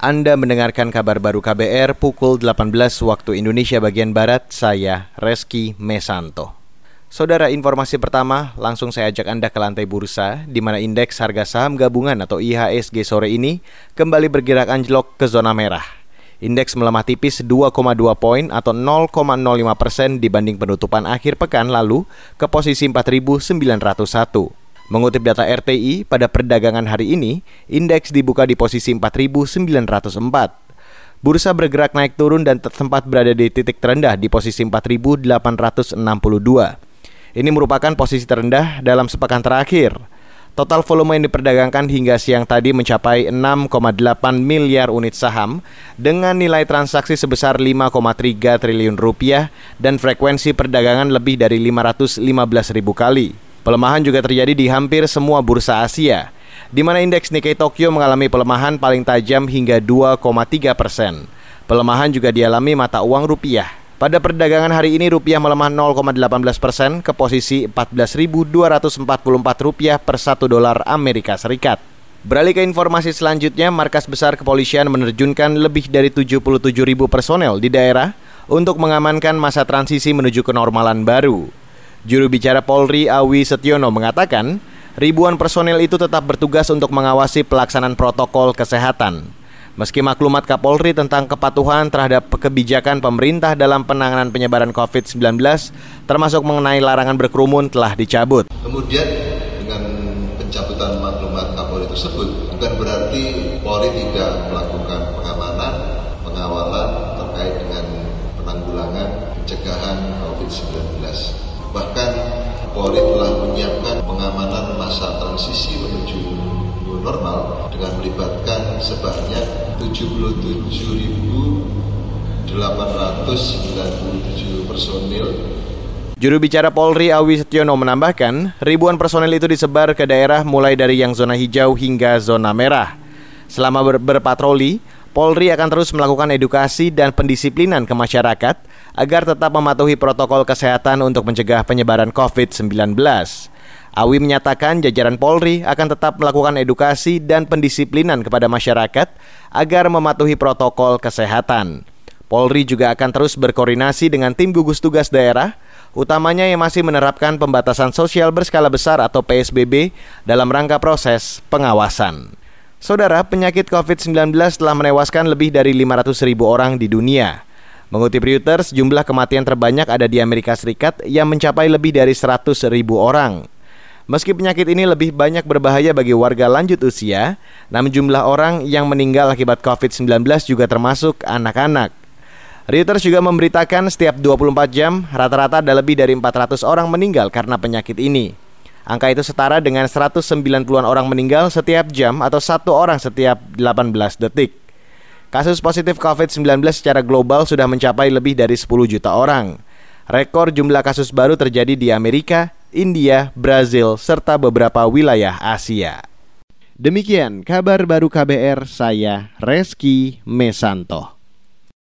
Anda mendengarkan kabar baru KBR pukul 18 waktu Indonesia bagian Barat, saya Reski Mesanto. Saudara informasi pertama, langsung saya ajak Anda ke lantai bursa, di mana indeks harga saham gabungan atau IHSG sore ini kembali bergerak anjlok ke zona merah. Indeks melemah tipis 2,2 poin atau 0,05 persen dibanding penutupan akhir pekan lalu ke posisi 4.901. Mengutip data RTI, pada perdagangan hari ini, indeks dibuka di posisi 4.904. Bursa bergerak naik turun dan sempat berada di titik terendah di posisi 4.862. Ini merupakan posisi terendah dalam sepekan terakhir. Total volume yang diperdagangkan hingga siang tadi mencapai 6,8 miliar unit saham dengan nilai transaksi sebesar 5,3 triliun rupiah dan frekuensi perdagangan lebih dari 515 ribu kali. Pelemahan juga terjadi di hampir semua bursa Asia, di mana indeks Nikkei Tokyo mengalami pelemahan paling tajam hingga 2,3 persen. Pelemahan juga dialami mata uang rupiah. Pada perdagangan hari ini rupiah melemah 0,18 persen ke posisi 14.244 rupiah per satu dolar Amerika Serikat. Beralih ke informasi selanjutnya, markas besar kepolisian menerjunkan lebih dari 77 ribu personel di daerah untuk mengamankan masa transisi menuju kenormalan baru. Juru bicara Polri Awi Setiono mengatakan, ribuan personel itu tetap bertugas untuk mengawasi pelaksanaan protokol kesehatan. Meski maklumat Kapolri tentang kepatuhan terhadap kebijakan pemerintah dalam penanganan penyebaran COVID-19, termasuk mengenai larangan berkerumun telah dicabut. Kemudian dengan pencabutan maklumat Kapolri tersebut, bukan berarti Polri tidak melakukan pengamanan, pengawalan terkait dengan penanggulangan pencegahan COVID-19. Bahkan Polri telah menyiapkan pengamanan masa transisi menuju new normal dengan melibatkan sebanyak 77.897 personil Juru bicara Polri Awi Setiono menambahkan, ribuan personel itu disebar ke daerah mulai dari yang zona hijau hingga zona merah. Selama ber berpatroli, Polri akan terus melakukan edukasi dan pendisiplinan ke masyarakat agar tetap mematuhi protokol kesehatan untuk mencegah penyebaran COVID-19. Awi menyatakan jajaran Polri akan tetap melakukan edukasi dan pendisiplinan kepada masyarakat agar mematuhi protokol kesehatan. Polri juga akan terus berkoordinasi dengan tim gugus tugas daerah, utamanya yang masih menerapkan pembatasan sosial berskala besar atau PSBB dalam rangka proses pengawasan. Saudara, penyakit COVID-19 telah menewaskan lebih dari 500 ribu orang di dunia. Mengutip Reuters, jumlah kematian terbanyak ada di Amerika Serikat yang mencapai lebih dari 100 ribu orang. Meski penyakit ini lebih banyak berbahaya bagi warga lanjut usia, namun jumlah orang yang meninggal akibat COVID-19 juga termasuk anak-anak. Reuters juga memberitakan setiap 24 jam, rata-rata ada lebih dari 400 orang meninggal karena penyakit ini. Angka itu setara dengan 190-an orang meninggal setiap jam atau satu orang setiap 18 detik. Kasus positif COVID-19 secara global sudah mencapai lebih dari 10 juta orang. Rekor jumlah kasus baru terjadi di Amerika, India, Brazil, serta beberapa wilayah Asia. Demikian kabar baru KBR, saya Reski Mesanto.